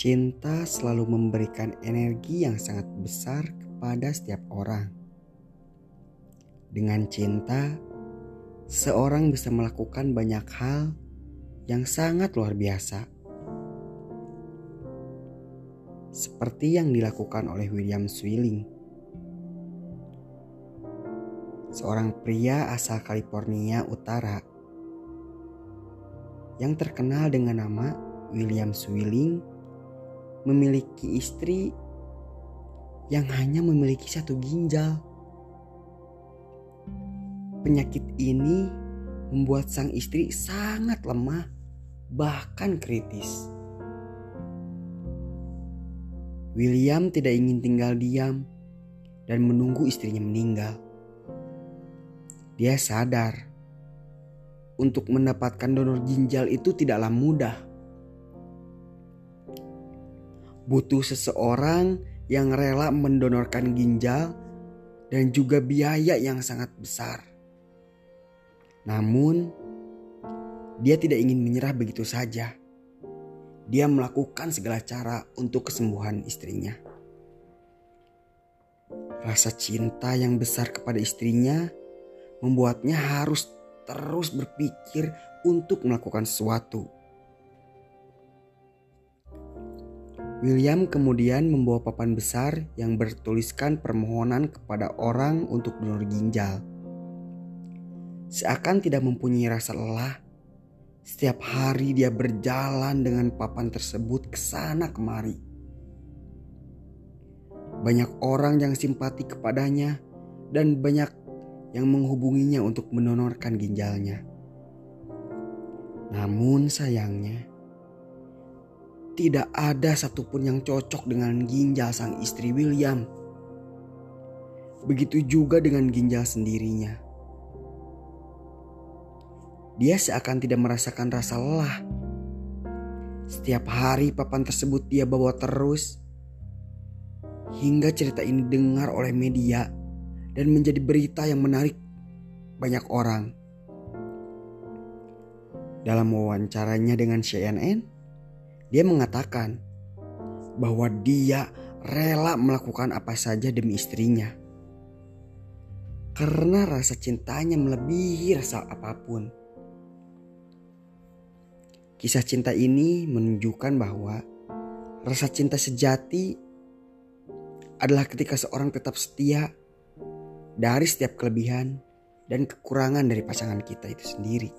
Cinta selalu memberikan energi yang sangat besar kepada setiap orang. Dengan cinta, seorang bisa melakukan banyak hal yang sangat luar biasa. Seperti yang dilakukan oleh William Swilling. Seorang pria asal California Utara yang terkenal dengan nama William Swilling memiliki istri yang hanya memiliki satu ginjal. Penyakit ini membuat sang istri sangat lemah, bahkan kritis. William tidak ingin tinggal diam dan menunggu istrinya meninggal. Dia sadar untuk mendapatkan donor ginjal itu tidaklah mudah butuh seseorang yang rela mendonorkan ginjal dan juga biaya yang sangat besar. Namun, dia tidak ingin menyerah begitu saja. Dia melakukan segala cara untuk kesembuhan istrinya. Rasa cinta yang besar kepada istrinya membuatnya harus terus berpikir untuk melakukan sesuatu William kemudian membawa papan besar yang bertuliskan permohonan kepada orang untuk donor ginjal. Seakan tidak mempunyai rasa lelah, setiap hari dia berjalan dengan papan tersebut ke sana kemari. Banyak orang yang simpati kepadanya dan banyak yang menghubunginya untuk mendonorkan ginjalnya. Namun sayangnya, tidak ada satupun yang cocok dengan ginjal sang istri William. Begitu juga dengan ginjal sendirinya. Dia seakan tidak merasakan rasa lelah. Setiap hari papan tersebut dia bawa terus. Hingga cerita ini dengar oleh media dan menjadi berita yang menarik banyak orang. Dalam wawancaranya dengan CNN, dia mengatakan bahwa dia rela melakukan apa saja demi istrinya. Karena rasa cintanya melebihi rasa apa pun. Kisah cinta ini menunjukkan bahwa rasa cinta sejati adalah ketika seorang tetap setia dari setiap kelebihan dan kekurangan dari pasangan kita itu sendiri.